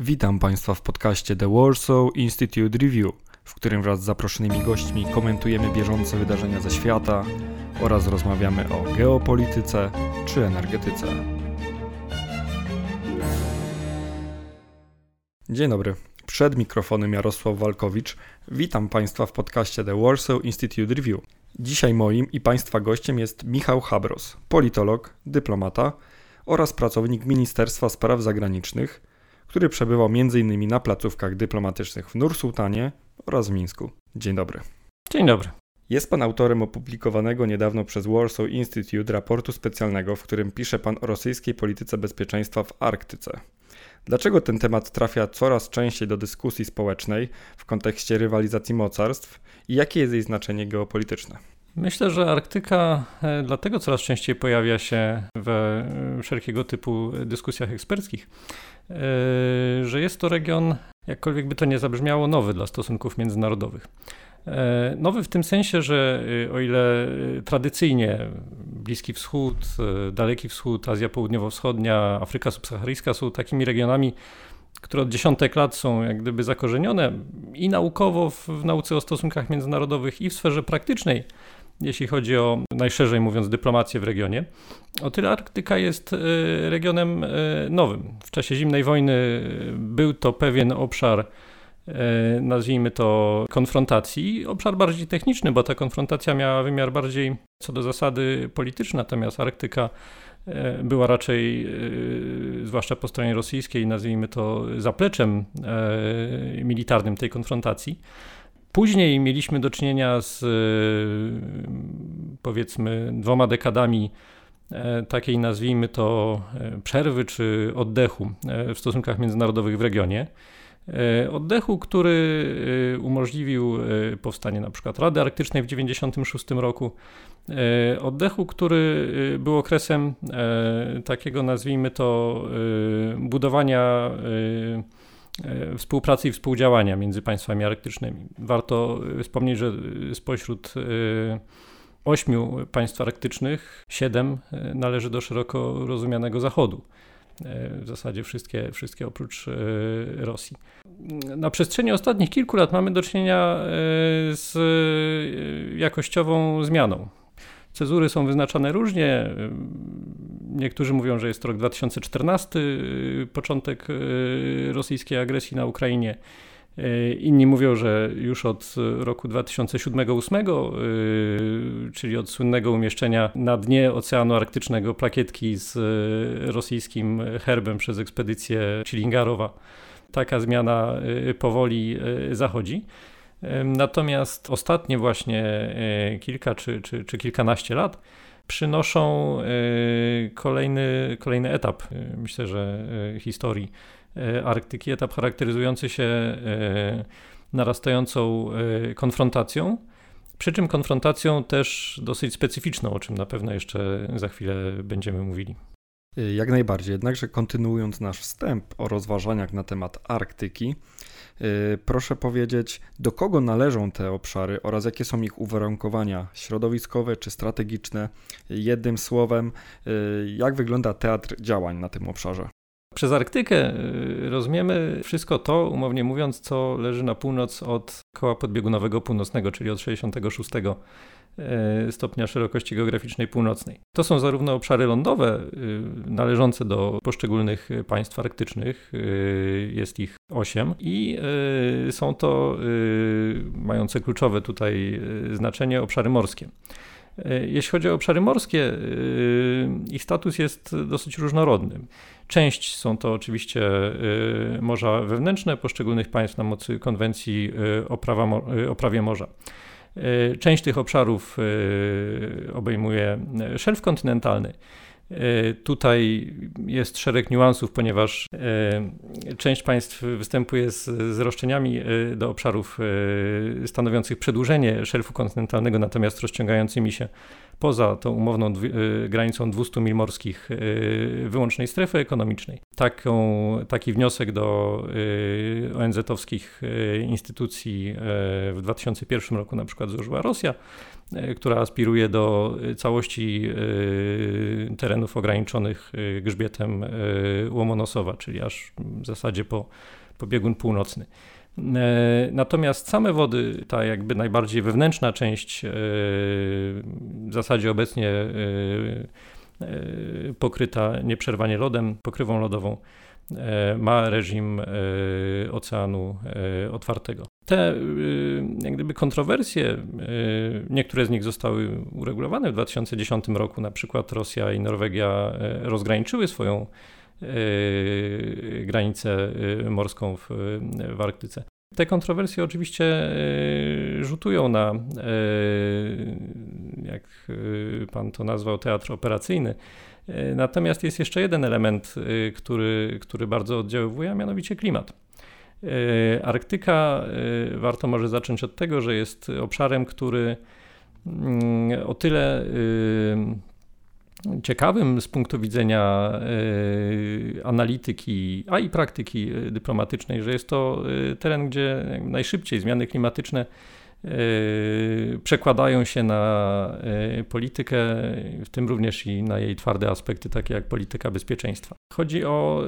Witam Państwa w podcaście The Warsaw Institute Review, w którym wraz z zaproszonymi gośćmi komentujemy bieżące wydarzenia ze świata oraz rozmawiamy o geopolityce czy energetyce. Dzień dobry. Przed mikrofonem Jarosław Walkowicz. Witam Państwa w podcaście The Warsaw Institute Review. Dzisiaj moim i Państwa gościem jest Michał Habros, politolog, dyplomata oraz pracownik Ministerstwa Spraw Zagranicznych, który przebywał m.in. na placówkach dyplomatycznych w Nur-Sultanie oraz w Mińsku. Dzień dobry. Dzień dobry. Jest pan autorem opublikowanego niedawno przez Warsaw Institute raportu specjalnego, w którym pisze pan o rosyjskiej polityce bezpieczeństwa w Arktyce. Dlaczego ten temat trafia coraz częściej do dyskusji społecznej w kontekście rywalizacji mocarstw i jakie jest jej znaczenie geopolityczne? Myślę, że Arktyka e, dlatego coraz częściej pojawia się we e, wszelkiego typu dyskusjach eksperckich, e, że jest to region, jakkolwiek by to nie zabrzmiało, nowy dla stosunków międzynarodowych. Nowy w tym sensie, że o ile tradycyjnie Bliski Wschód, Daleki Wschód, Azja Południowo-Wschodnia, Afryka Subsaharyjska są takimi regionami, które od dziesiątek lat są jak gdyby zakorzenione i naukowo w, w nauce o stosunkach międzynarodowych, i w sferze praktycznej, jeśli chodzi o najszerzej mówiąc dyplomację w regionie. O tyle Arktyka jest e, regionem e, nowym. W czasie zimnej wojny był to pewien obszar nazwijmy to konfrontacji, obszar bardziej techniczny, bo ta konfrontacja miała wymiar bardziej co do zasady polityczny, natomiast Arktyka była raczej, zwłaszcza po stronie rosyjskiej, nazwijmy to zapleczem militarnym tej konfrontacji. Później mieliśmy do czynienia z e, powiedzmy dwoma dekadami e, takiej nazwijmy to e, przerwy czy oddechu w stosunkach międzynarodowych w regionie. Oddechu, który umożliwił powstanie na przykład Rady Arktycznej w 1996 roku. Oddechu, który był okresem takiego nazwijmy to budowania współpracy i współdziałania między państwami arktycznymi. Warto e, wspomnieć, że spośród e, ośmiu państw arktycznych siedem należy do szeroko rozumianego Zachodu. W zasadzie wszystkie, wszystkie oprócz Rosji. Na przestrzeni ostatnich kilku lat mamy do czynienia z jakościową zmianą Cezury są wyznaczane różnie. Niektórzy mówią, że jest rok 2014, początek y, rosyjskiej agresji na Ukrainie. Y, inni mówią, że już od roku 2007-2008, y, czyli od słynnego umieszczenia na dnie Oceanu Arktycznego plakietki z rosyjskim herbem przez ekspedycję Chilingarowa, taka zmiana powoli zachodzi. Natomiast ostatnie właśnie kilka czy, czy, czy kilkanaście lat przynoszą e, kolejny, kolejny etap, e, myślę, że historii Arktyki, etap charakteryzujący się narastającą konfrontacją, przy czym konfrontacją też dosyć specyficzną, o czym na pewno jeszcze za chwilę będziemy mówili. Jak najbardziej, jednakże kontynuując nasz wstęp o rozważaniach na temat Arktyki, Y, proszę powiedzieć, do kogo należą te obszary oraz jakie są ich uwarunkowania środowiskowe czy strategiczne? Jednym słowem, y, jak wygląda teatr działań na tym obszarze? Przez Arktykę y, rozumiemy wszystko to, umownie mówiąc, co leży na północ od koła podbiegunowego północnego, czyli od 66 E, stopnia szerokości geograficznej północnej. To są zarówno obszary lądowe y, należące do poszczególnych państw arktycznych, y, jest ich osiem, i y, są to mające kluczowe tutaj znaczenie obszary morskie. Jeśli chodzi o obszary morskie, ich status jest dosyć różnorodny. Część są to oczywiście morza wewnętrzne poszczególnych państw na mocy konwencji o, prawa, o prawie morza. E, część tych obszarów e, obejmuje szelf kontynentalny. E, tutaj jest szereg niuansów, ponieważ część państw występuje z, z roszczeniami do obszarów stanowiących przedłużenie szelfu kontynentalnego, natomiast rozciągającymi się poza tą umowną y, granicą 200 mil morskich y, wyłącznej strefy ekonomicznej. Taką, taki wniosek do y, ONZ-owskich instytucji w 2001 roku na przykład złożyła Rosja, która aspiruje do całości terenów ograniczonych grzbietem Łomonosowa, czyli aż w zasadzie po, po biegun północny. E, natomiast same wody, ta jakby najbardziej wewnętrzna część, e, w zasadzie obecnie e, pokryta nieprzerwanie lodem, pokrywą lodową, ma reżim oceanu otwartego. Te jak gdyby kontrowersje, niektóre z nich zostały uregulowane w 2010 roku, na przykład Rosja i Norwegia rozgraniczyły swoją granicę morską w, w Arktyce. Te kontrowersje oczywiście rzutują na, jak pan to nazwał, teatr operacyjny. Natomiast jest jeszcze jeden element, który, który bardzo oddziaływuje, a mianowicie klimat. Arktyka, warto może zacząć od tego, że jest obszarem, który o tyle ciekawym z punktu widzenia e, analityki, a i praktyki e, dyplomatycznej, że jest to e, teren, gdzie najszybciej zmiany klimatyczne przekładają się na politykę, w tym również i na jej twarde aspekty, takie jak polityka bezpieczeństwa. Chodzi o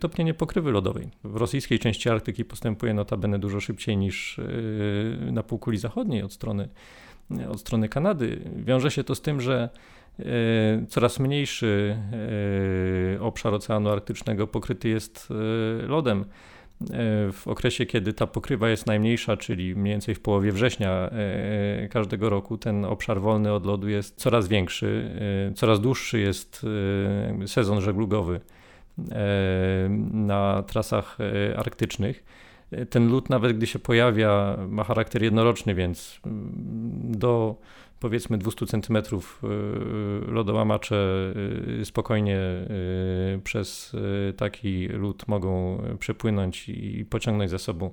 topnienie pokrywy lodowej. W rosyjskiej części Arktyki postępuje notabene dużo szybciej niż na półkuli zachodniej od strony, od strony Kanady. Wiąże się to z tym, że coraz mniejszy e, obszar Oceanu Arktycznego pokryty jest e, lodem. W okresie, kiedy ta pokrywa jest najmniejsza, czyli mniej więcej w połowie września każdego roku, ten obszar wolny od lodu jest coraz większy, coraz dłuższy jest sezon żeglugowy na trasach arktycznych. Ten lód, nawet gdy się pojawia, ma charakter jednoroczny, więc do powiedzmy 200 cm y, lodołamacze y, spokojnie y, przez taki lód mogą przepłynąć i pociągnąć za sobą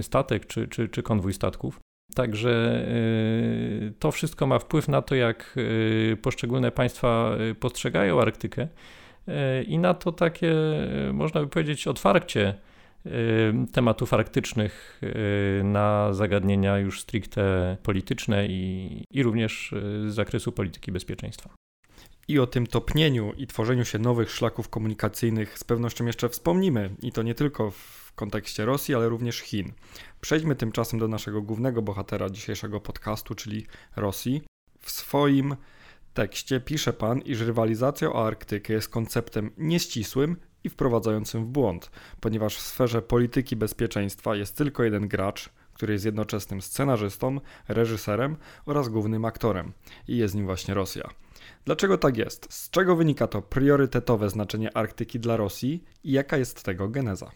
statek czy, czy, czy konwój statków. Także to wszystko ma wpływ na to, jak poszczególne państwa postrzegają Arktykę i na to takie, można by powiedzieć, otwarcie tematów arktycznych na zagadnienia już stricte polityczne i, i również z zakresu polityki bezpieczeństwa. I o tym topnieniu i tworzeniu się nowych szlaków komunikacyjnych z pewnością jeszcze wspomnimy, i to nie tylko w kontekście Rosji, ale również Chin. Przejdźmy tymczasem do naszego głównego bohatera dzisiejszego podcastu, czyli Rosji. W swoim tekście pisze pan, iż rywalizacja o Arktykę jest konceptem nieścisłym i wprowadzającym w błąd, ponieważ w sferze polityki bezpieczeństwa jest tylko jeden gracz, który jest jednoczesnym scenarzystą, reżyserem oraz głównym aktorem i jest nim właśnie Rosja. Dlaczego tak jest? Z czego wynika to priorytetowe znaczenie Arktyki dla Rosji i jaka jest tego geneza?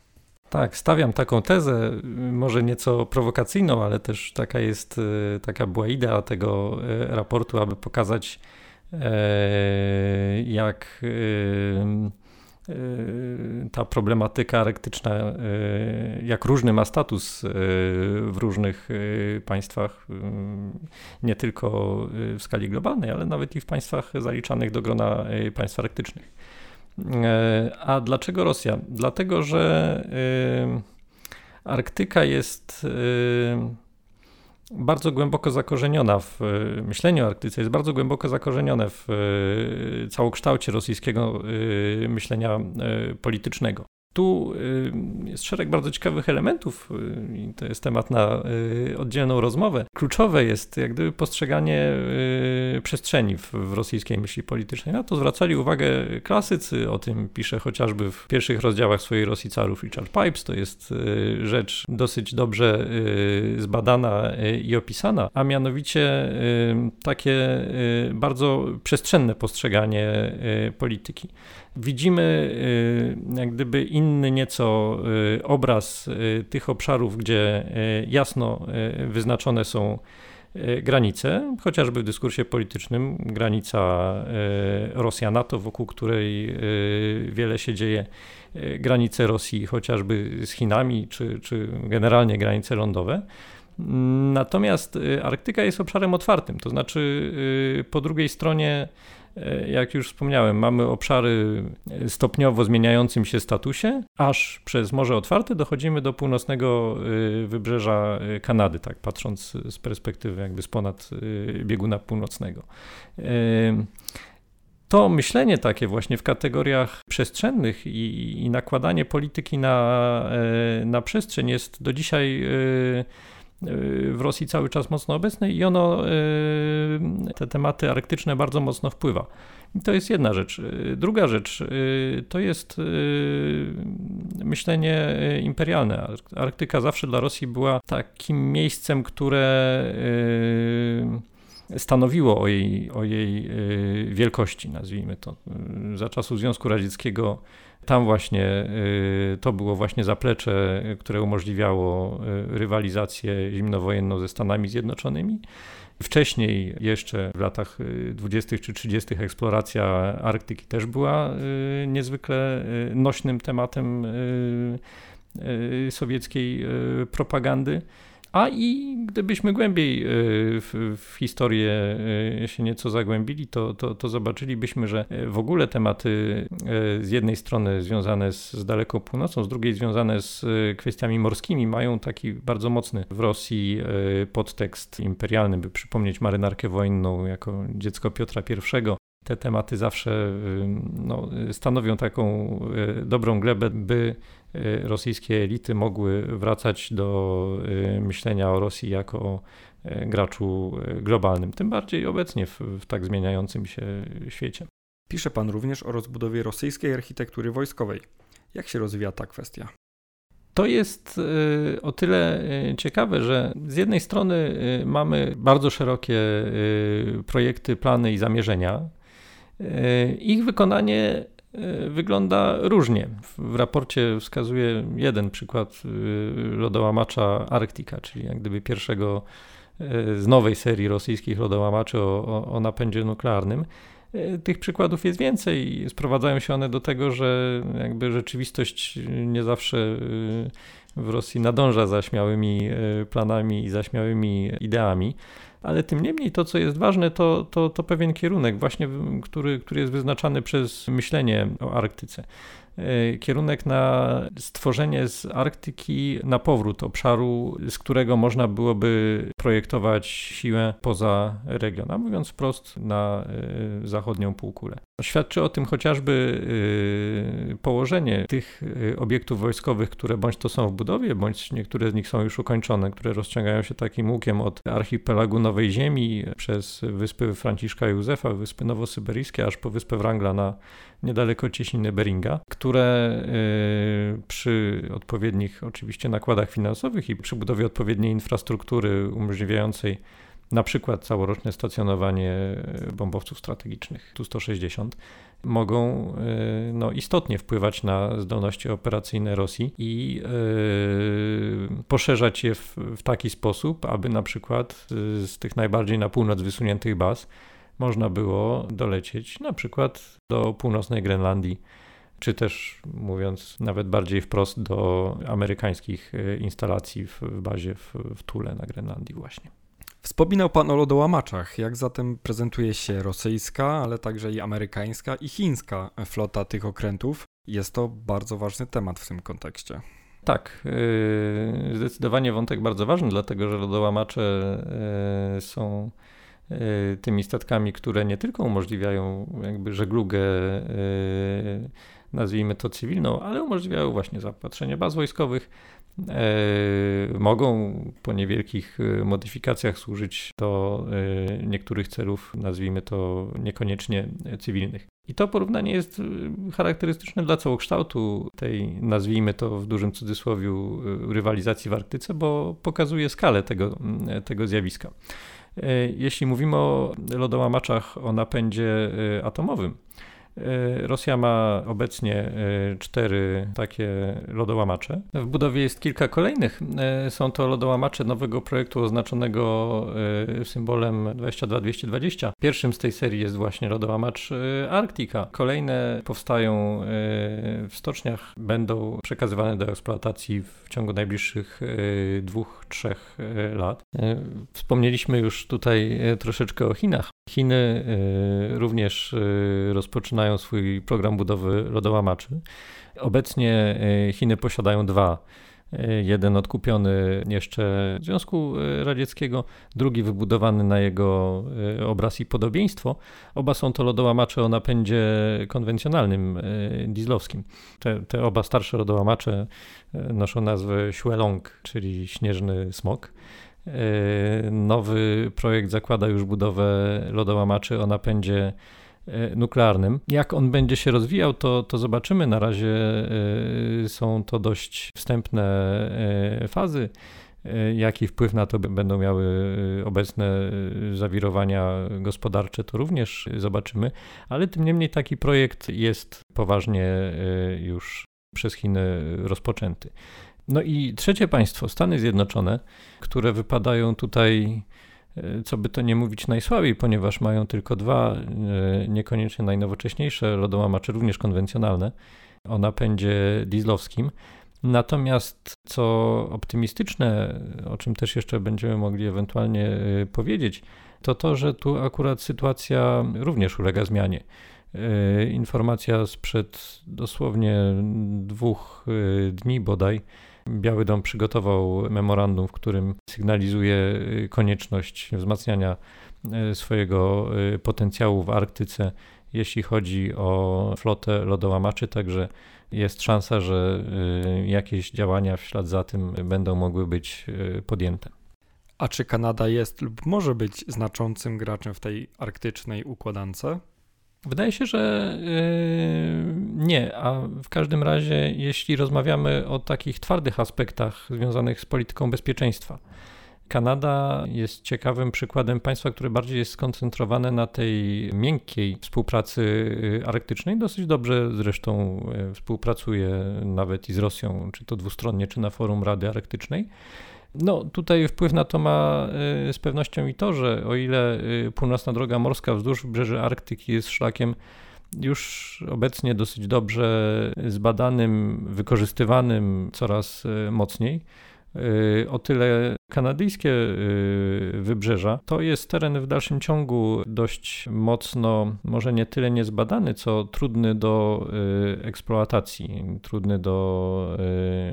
Tak, stawiam taką tezę, może nieco prowokacyjną, ale też taka jest, e, taka była idea tego e, raportu, aby pokazać, e, jak ta problematyka arktyczna, y, jak różny ma status y, w różnych państwach, nie tylko w skali globalnej, ale nawet i w państwach zaliczanych do grona państw arktycznych. A dlaczego Rosja? Dlatego, że Arktyka jest bardzo głęboko zakorzeniona w e, myśleniu o Arktyce, jest bardzo głęboko zakorzenione w e, całokształcie rosyjskiego e, myślenia politycznego. Tu y, jest szereg bardzo ciekawych elementów y, i to jest temat na y, oddzielną rozmowę. Kluczowe jest jak gdyby postrzeganie przestrzeni w, w rosyjskiej myśli politycznej. Na to zwracali uwagę klasycy, o tym pisze chociażby w pierwszych rozdziałach swojej Rosji carów Richard Pipes. To jest rzecz dosyć dobrze zbadana i opisana, a mianowicie takie bardzo przestrzenne postrzeganie polityki widzimy jak gdyby inny nieco y, obraz y, tych obszarów, gdzie jasno wyznaczone są granice, chociażby w dyskursie politycznym, granica Rosja-NATO, wokół której wiele się dzieje, granice Rosji chociażby z Chinami, czy, czy generalnie granice lądowe. Natomiast Arktyka jest obszarem otwartym, to znaczy po drugiej stronie jak już wspomniałem, mamy obszary stopniowo zmieniającym się statusie, aż przez Morze Otwarte dochodzimy do północnego e, wybrzeża e, Kanady, tak patrząc z perspektywy jakby z ponad bieguna północnego. To myślenie takie właśnie w kategoriach przestrzennych i, i nakładanie polityki na, na przestrzeń jest do dzisiaj w Rosji cały czas mocno obecne i ono, y, te tematy arktyczne bardzo mocno wpływa. I to jest jedna rzecz. Druga rzecz y, to jest y, myślenie imperialne. Arktyka zawsze dla Rosji była takim miejscem, które stanowiło o jej, o jej wielkości, nazwijmy to. Za czasów Związku Radzieckiego tam właśnie y, to było właśnie zaplecze, które umożliwiało y, rywalizację zimnowojenną ze Stanami Zjednoczonymi. Wcześniej, jeszcze w latach 20. Y, czy 30., eksploracja Arktyki też była niezwykle nośnym tematem sowieckiej propagandy. A i gdybyśmy głębiej e, w, w historię e, się nieco zagłębili, to, to, to, zobaczylibyśmy, że e, w ogóle tematy z jednej strony związane z, z daleką północą, z drugiej związane z kwestiami morskimi mają taki bardzo mocny w Rosji podtekst imperialny, by przypomnieć marynarkę wojenną jako dziecko Piotra I. Te tematy zawsze no, stanowią taką dobrą glebę, by Y, rosyjskie elity mogły wracać do y, myślenia o Rosji jako o y, graczu globalnym, tym bardziej obecnie w, w tak zmieniającym się świecie. Pisze pan również o rozbudowie rosyjskiej architektury wojskowej. Jak się rozwija ta kwestia? To jest o tyle ciekawe, że z jednej strony mamy bardzo szerokie projekty, plany i zamierzenia. Ich wykonanie wygląda różnie. W raporcie wskazuje jeden przykład e, lodołamacza Arktika, czyli jak gdyby pierwszego e, z nowej serii rosyjskich lodołamaczy o, o, o napędzie nuklearnym. Tych przykładów jest więcej i sprowadzają się one do tego, że jakby rzeczywistość nie zawsze w Rosji nadąża za śmiałymi planami i za śmiałymi ideami ale tym niemniej to, co jest ważne, to, to, to pewien kierunek, właśnie, który, który jest wyznaczany przez myślenie o Arktyce. E, kierunek na stworzenie z Arktyki na powrót obszaru, z którego można byłoby projektować siłę poza region, a mówiąc wprost na e, zachodnią półkulę. Świadczy o tym chociażby e, położenie tych obiektów wojskowych, które bądź to są w budowie, bądź niektóre z nich są już ukończone, które rozciągają się takim łukiem od archipelagu Nowej Ziemi przez wyspy Franciszka Józefa, wyspy nowosyberyjskie, aż po wyspę Wrangla na niedaleko cieśniny Beringa, które y, przy odpowiednich oczywiście nakładach finansowych i przy budowie odpowiedniej infrastruktury umożliwiającej na przykład całoroczne stacjonowanie bombowców strategicznych Tu-160 mogą y, no, istotnie wpływać na zdolności operacyjne Rosji i yy, poszerzać je w, w, taki sposób, aby na przykład z tych najbardziej na północ wysuniętych baz można było dolecieć na przykład do północnej Grenlandii, czy też mówiąc nawet bardziej wprost do amerykańskich e, instalacji w bazie w, w Tule na Grenlandii właśnie. Wspominał Pan o lodołamaczach. Jak zatem prezentuje się rosyjska, ale także i amerykańska i chińska flota tych okrętów? Jest to bardzo ważny temat w tym kontekście. Tak, e, zdecydowanie wątek bardzo ważny, dlatego że lodołamacze e, są tymi statkami, które nie tylko umożliwiają jakby żeglugę, y, nazwijmy to cywilną, ale umożliwiają właśnie zaopatrzenie baz wojskowych. Y, mogą po niewielkich modyfikacjach służyć do niektórych celów, nazwijmy to niekoniecznie cywilnych. I to porównanie jest charakterystyczne dla całokształtu tej, nazwijmy to w dużym cudzysłowie, rywalizacji w Arktyce, bo pokazuje skalę tego, tego zjawiska. E, jeśli mówimy o lodołamaczach o napędzie e, atomowym, E, Rosja ma obecnie cztery takie lodołamacze. W budowie jest kilka kolejnych. Są to lodołamacze nowego projektu oznaczonego symbolem 22220. Pierwszym z tej serii jest właśnie lodołamacz Arktika. Kolejne powstają w stoczniach, będą przekazywane do eksploatacji w ciągu najbliższych dwóch, trzech lat. Wspomnieliśmy już tutaj troszeczkę o Chinach. Chiny również rozpoczynają swój program budowy lodołamaczy. Obecnie e, Chiny posiadają dwa. E, jeden odkupiony jeszcze Związku e, Radzieckiego, drugi wybudowany na jego obraz i podobieństwo. Oba są to lodołamacze o napędzie konwencjonalnym, dieslowskim. Te, te oba starsze lodołamacze noszą nazwę Xuelong, czyli śnieżny smok. Nowy projekt zakłada już budowę lodołamaczy o napędzie E, nuklearnym. Jak on będzie się rozwijał, to, to zobaczymy. Na razie e, są to dość wstępne e, fazy. Jaki wpływ na to będą miały obecne zawirowania gospodarcze, to również zobaczymy, ale tym niemniej taki projekt jest poważnie już przez Chiny rozpoczęty. No i trzecie państwo, Stany Zjednoczone, które wypadają tutaj E, co by to nie mówić najsłabiej, ponieważ mają tylko dwa e, niekoniecznie najnowocześniejsze lodołamacze, również konwencjonalne, o napędzie dieslowskim. Natomiast co optymistyczne, o czym też jeszcze będziemy mogli ewentualnie e, powiedzieć, to to, że tu akurat sytuacja również ulega zmianie. Informacja sprzed dosłownie dwóch dni bodaj Biały Dom przygotował memorandum, w którym sygnalizuje y, konieczność wzmacniania y, swojego y, potencjału w Arktyce, jeśli chodzi o flotę lodołamaczy, także jest szansa, że jakieś działania w ślad za tym będą mogły być podjęte. A czy Kanada jest lub może być znaczącym graczem w tej arktycznej układance? Wydaje się, że yy, nie, a w każdym razie, jeśli rozmawiamy o takich twardych aspektach związanych z polityką bezpieczeństwa, Kanada jest ciekawym przykładem państwa, które bardziej jest skoncentrowane na tej miękkiej współpracy yy, arktycznej. Dosyć dobrze zresztą yy, współpracuje nawet i z Rosją, czy to dwustronnie, czy na forum Rady Arktycznej. No, tutaj wpływ na to ma y, z pewnością i to, że o ile y, północna droga morska wzdłuż wybrzeży Arktyki jest szlakiem już obecnie dosyć dobrze zbadanym, wykorzystywanym coraz y, mocniej, o tyle kanadyjskie wybrzeża to jest teren w dalszym ciągu dość mocno, może nie tyle niezbadany, co trudny do eksploatacji, trudny do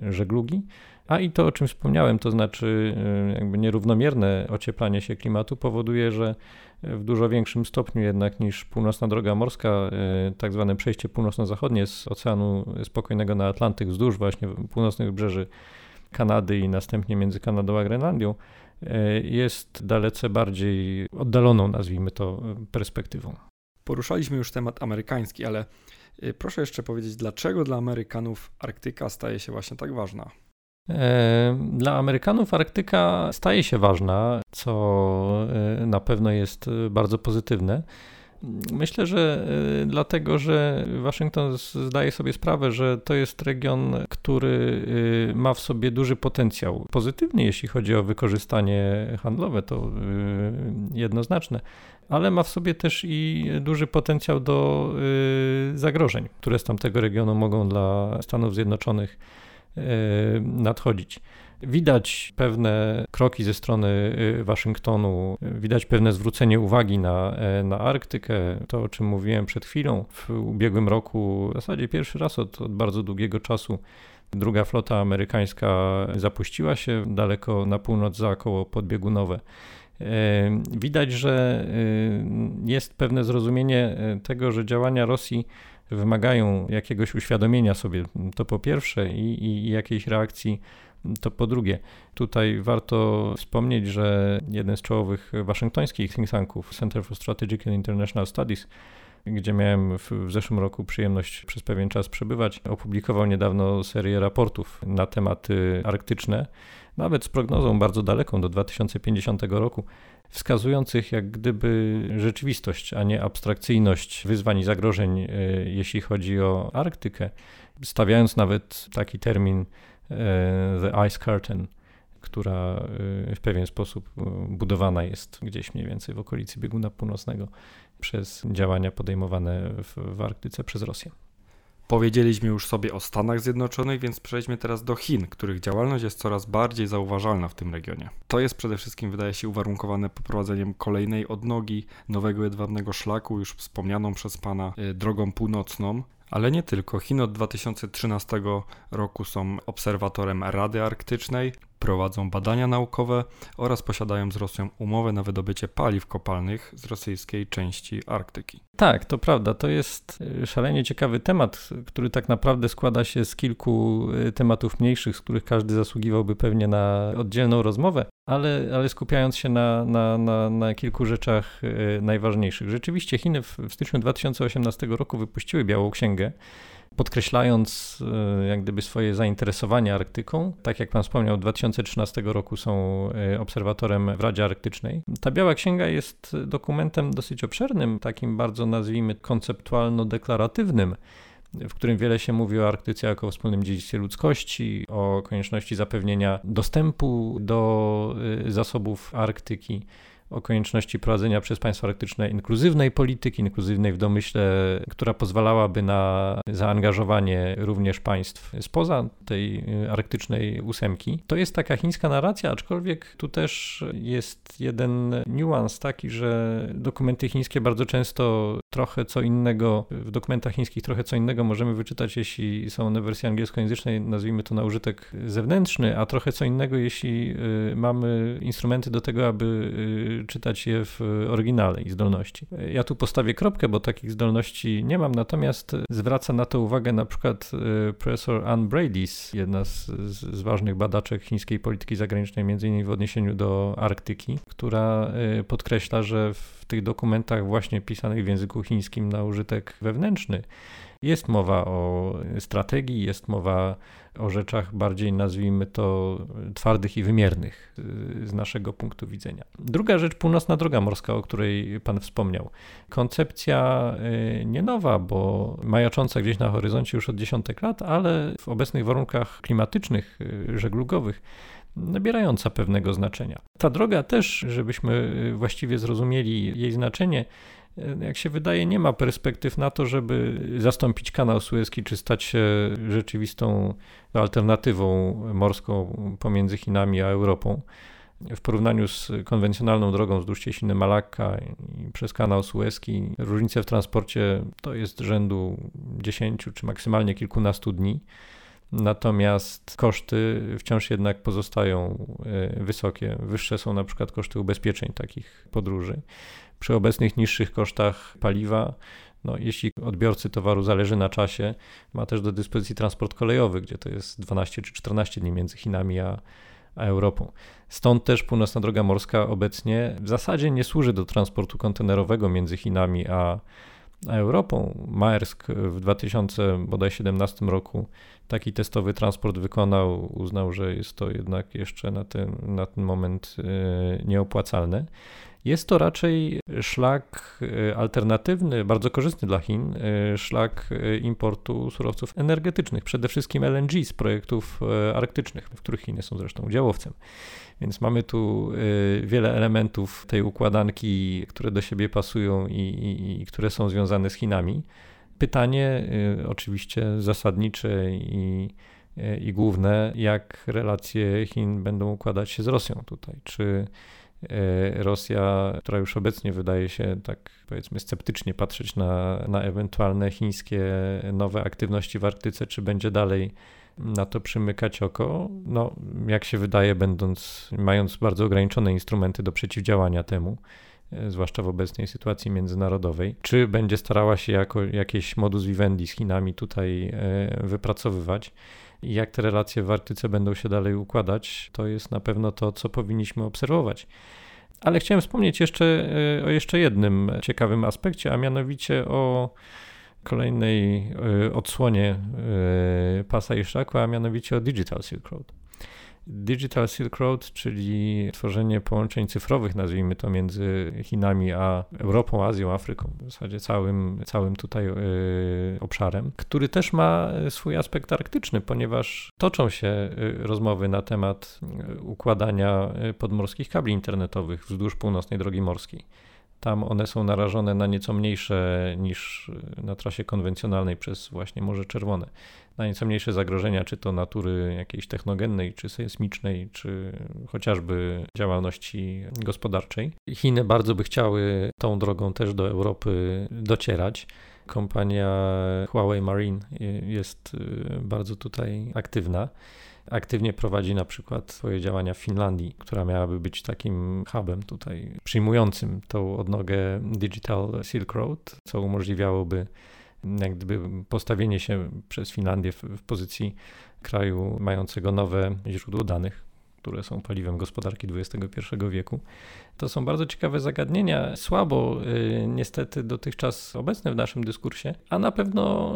żeglugi. A i to, o czym wspomniałem, to znaczy e, jakby nierównomierne ocieplanie się klimatu powoduje, że w dużo większym stopniu jednak niż północna droga morska, e, tak zwane przejście północno-zachodnie z Oceanu Spokojnego na Atlantyk wzdłuż właśnie północnych brzeży Kanady i następnie między Kanadą a Grenlandią, e, jest dalece bardziej oddaloną, nazwijmy to, perspektywą. Poruszaliśmy już temat amerykański, ale proszę jeszcze powiedzieć, dlaczego dla Amerykanów Arktyka staje się właśnie tak ważna? E, dla Amerykanów Arktyka staje się ważna, co e, na pewno jest e, bardzo pozytywne. Myślę, że dlatego, że Waszyngton zdaje sobie sprawę, że to jest region, który ma w sobie duży potencjał pozytywny, jeśli chodzi o wykorzystanie handlowe, to jednoznaczne, ale ma w sobie też i duży potencjał do zagrożeń, które z tamtego regionu mogą dla Stanów Zjednoczonych nadchodzić. Widać pewne kroki ze strony e, Waszyngtonu, widać pewne zwrócenie uwagi na, e, na Arktykę. To, o czym mówiłem przed chwilą, w ubiegłym roku, w zasadzie pierwszy raz od, od bardzo długiego czasu, druga flota amerykańska zapuściła się daleko na północ za koło podbiegunowe. Widać, że jest pewne zrozumienie tego, że działania Rosji wymagają jakiegoś uświadomienia sobie, to po pierwsze, i, i jakiejś reakcji to po drugie, tutaj warto wspomnieć, że jeden z czołowych waszyngtońskich think tanków, Center for Strategic and International Studies, gdzie miałem w, w, zeszłym roku przyjemność przez pewien czas przebywać, opublikował niedawno serię raportów na tematy arktyczne. Nawet z prognozą bardzo daleką do 2050 roku, wskazujących jak gdyby rzeczywistość, a nie abstrakcyjność wyzwań i zagrożeń, e, jeśli chodzi o Arktykę, stawiając nawet taki termin e, The Ice Curtain, która e, w pewien sposób budowana jest gdzieś mniej więcej w okolicy bieguna północnego przez działania podejmowane w, w Arktyce przez Rosję. Powiedzieliśmy już sobie o Stanach Zjednoczonych, więc przejdźmy teraz do Chin, których działalność jest coraz bardziej zauważalna w tym regionie. To jest przede wszystkim, wydaje się, uwarunkowane poprowadzeniem kolejnej odnogi nowego jedwabnego szlaku, już wspomnianą przez Pana y, drogą północną. Ale nie tylko. Chiny od 2013 roku są obserwatorem Rady Arktycznej, prowadzą badania naukowe oraz posiadają z Rosją umowę na wydobycie paliw kopalnych z rosyjskiej części Arktyki. Tak, to prawda. To jest y, szalenie ciekawy temat, który tak naprawdę składa się z kilku y, tematów mniejszych, z których każdy zasługiwałby pewnie na oddzielną rozmowę, ale, ale skupiając się na, na, na, na kilku rzeczach y, najważniejszych. Rzeczywiście Chiny w, w styczniu 2018 roku wypuściły Białą Księgę podkreślając e, jak gdyby swoje zainteresowanie Arktyką. Tak jak pan wspomniał, od 2013 roku są e, obserwatorem w Radzie Arktycznej. Ta Biała Księga jest dokumentem dosyć obszernym, takim bardzo nazwijmy konceptualno-deklaratywnym w którym wiele się mówi o Arktyce jako o wspólnym dziedzictwie ludzkości, o konieczności zapewnienia dostępu do e, zasobów Arktyki o konieczności prowadzenia przez państwa arktyczne inkluzywnej polityki, inkluzywnej w domyśle, która pozwalałaby na zaangażowanie również państw spoza tej y, arktycznej ósemki. To jest taka chińska narracja, aczkolwiek tu też jest jeden niuans taki, że dokumenty chińskie bardzo często trochę co innego, w dokumentach chińskich trochę co innego możemy wyczytać, jeśli są one w wersji angielskojęzycznej, nazwijmy to na użytek zewnętrzny, a trochę co innego, jeśli y, mamy instrumenty do tego, aby y, czytać je w oryginale i zdolności. Ja tu postawię kropkę, bo takich zdolności nie mam, natomiast zwraca na to uwagę na przykład e, profesor Ann Brady's, jedna z, z ważnych badaczek chińskiej polityki zagranicznej, między innymi w odniesieniu do Arktyki, która e, podkreśla, że w tych dokumentach właśnie pisanych w języku chińskim na użytek wewnętrzny jest mowa o strategii, jest mowa o rzeczach bardziej, nazwijmy to, twardych i wymiernych y, z naszego punktu widzenia. Druga rzecz, północna droga morska, o której Pan wspomniał. Koncepcja y, nie nowa, bo majacząca gdzieś na horyzoncie już od dziesiątek lat, ale w obecnych warunkach klimatycznych, y, żeglugowych, nabierająca pewnego znaczenia. Ta droga też, żebyśmy właściwie zrozumieli jej znaczenie, jak się wydaje, nie ma perspektyw na to, żeby zastąpić kanał Suezki, czy stać się rzeczywistą alternatywą morską pomiędzy Chinami a Europą. W porównaniu z konwencjonalną drogą wzdłuż Cieśniny Malakka i przez kanał Suezki, różnice w transporcie to jest rzędu 10 czy maksymalnie kilkunastu dni. Natomiast koszty wciąż jednak pozostają e, wysokie. Wyższe są na przykład koszty ubezpieczeń takich podróży przy obecnych niższych kosztach paliwa, no, jeśli odbiorcy towaru zależy na czasie, ma też do dyspozycji transport kolejowy, gdzie to jest 12 czy 14 dni między Chinami a, a Europą. Stąd też północna droga morska obecnie w zasadzie nie służy do transportu kontenerowego między Chinami a, a Europą. Maersk w 2017 roku taki testowy transport wykonał, uznał, że jest to jednak jeszcze na ten, na ten moment e, nieopłacalne. Jest to raczej szlak e, alternatywny, bardzo korzystny dla Chin, e, szlak e, importu surowców energetycznych, przede wszystkim LNG z projektów arktycznych, w których Chiny są zresztą udziałowcem. Więc mamy tu wiele elementów tej układanki, które do siebie pasują i, i, i które są związane z Chinami. Pytanie oczywiście zasadnicze i, i główne, jak relacje Chin będą układać się z Rosją tutaj. Czy Rosja, która już obecnie wydaje się tak powiedzmy sceptycznie patrzeć na, na ewentualne chińskie nowe aktywności w Arktyce, czy będzie dalej na to przymykać oko. No, jak się wydaje, będąc, mając bardzo ograniczone instrumenty do przeciwdziałania temu, e, zwłaszcza w obecnej sytuacji międzynarodowej, czy będzie starała się jako jakieś modus vivendi z Chinami tutaj e, wypracowywać jak te relacje w Arktyce będą się dalej układać, to jest na pewno to, co powinniśmy obserwować. Ale chciałem wspomnieć jeszcze e, o jeszcze jednym ciekawym aspekcie, a mianowicie o kolejnej e, odsłonie e, pasa i szlaku, a mianowicie o Digital Silk Road. Digital Silk Road, czyli tworzenie połączeń cyfrowych, nazwijmy to, między Chinami a Europą, Azją, Afryką, w zasadzie całym, całym tutaj yy, obszarem, który też ma swój aspekt arktyczny, ponieważ toczą się rozmowy na temat układania podmorskich kabli internetowych wzdłuż północnej drogi morskiej. Tam one są narażone na nieco mniejsze niż na trasie konwencjonalnej przez właśnie Morze Czerwone. Na nieco mniejsze zagrożenia, czy to natury jakiejś technogennej, czy sejsmicznej, czy chociażby działalności gospodarczej. Chiny bardzo by chciały tą drogą też do Europy docierać. Kompania Huawei Marine jest y, bardzo tutaj aktywna aktywnie prowadzi na przykład swoje działania w Finlandii, która miałaby być takim hubem tutaj przyjmującym tą odnogę Digital Silk Road, co umożliwiałoby jak gdyby postawienie się przez Finlandię w, w pozycji kraju mającego nowe źródło danych, które są paliwem gospodarki XXI wieku. To są bardzo ciekawe zagadnienia, słabo y, niestety dotychczas obecne w naszym dyskursie, a na pewno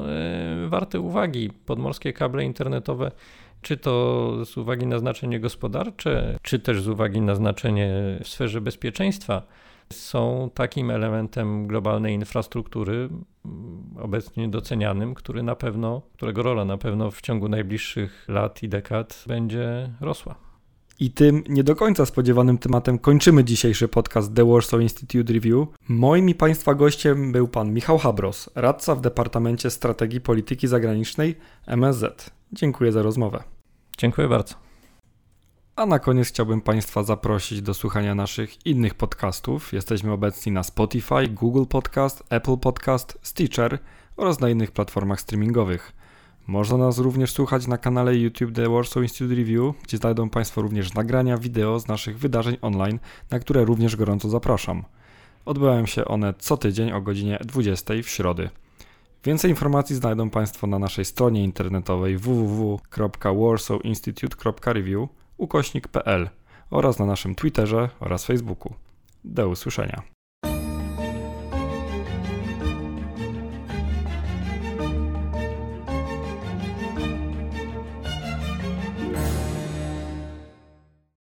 y, warte uwagi. Podmorskie kable internetowe czy to z uwagi na znaczenie gospodarcze, czy też z uwagi na znaczenie w sferze bezpieczeństwa, są takim elementem globalnej infrastruktury obecnie docenianym, który na pewno, którego rola na pewno w ciągu najbliższych lat i dekad będzie rosła. I tym nie do końca spodziewanym tematem kończymy dzisiejszy podcast The Warsaw Institute Review. Moim i Państwa gościem był pan Michał Habros, radca w Departamencie Strategii Polityki Zagranicznej MSZ. Dziękuję za rozmowę. Dziękuję bardzo. A na koniec chciałbym Państwa zaprosić do słuchania naszych innych podcastów. Jesteśmy obecni na Spotify, Google Podcast, Apple Podcast, Stitcher oraz na innych platformach streamingowych. Można nas również słuchać na kanale YouTube The Warsaw Institute Review, gdzie znajdą Państwo również nagrania wideo z naszych wydarzeń online, na które również gorąco zapraszam. Odbywają się one co tydzień o godzinie 20 w środy. Więcej informacji znajdą Państwo na naszej stronie internetowej www.warsawinstitute.review ukośnik.pl oraz na naszym Twitterze oraz Facebooku. Do usłyszenia.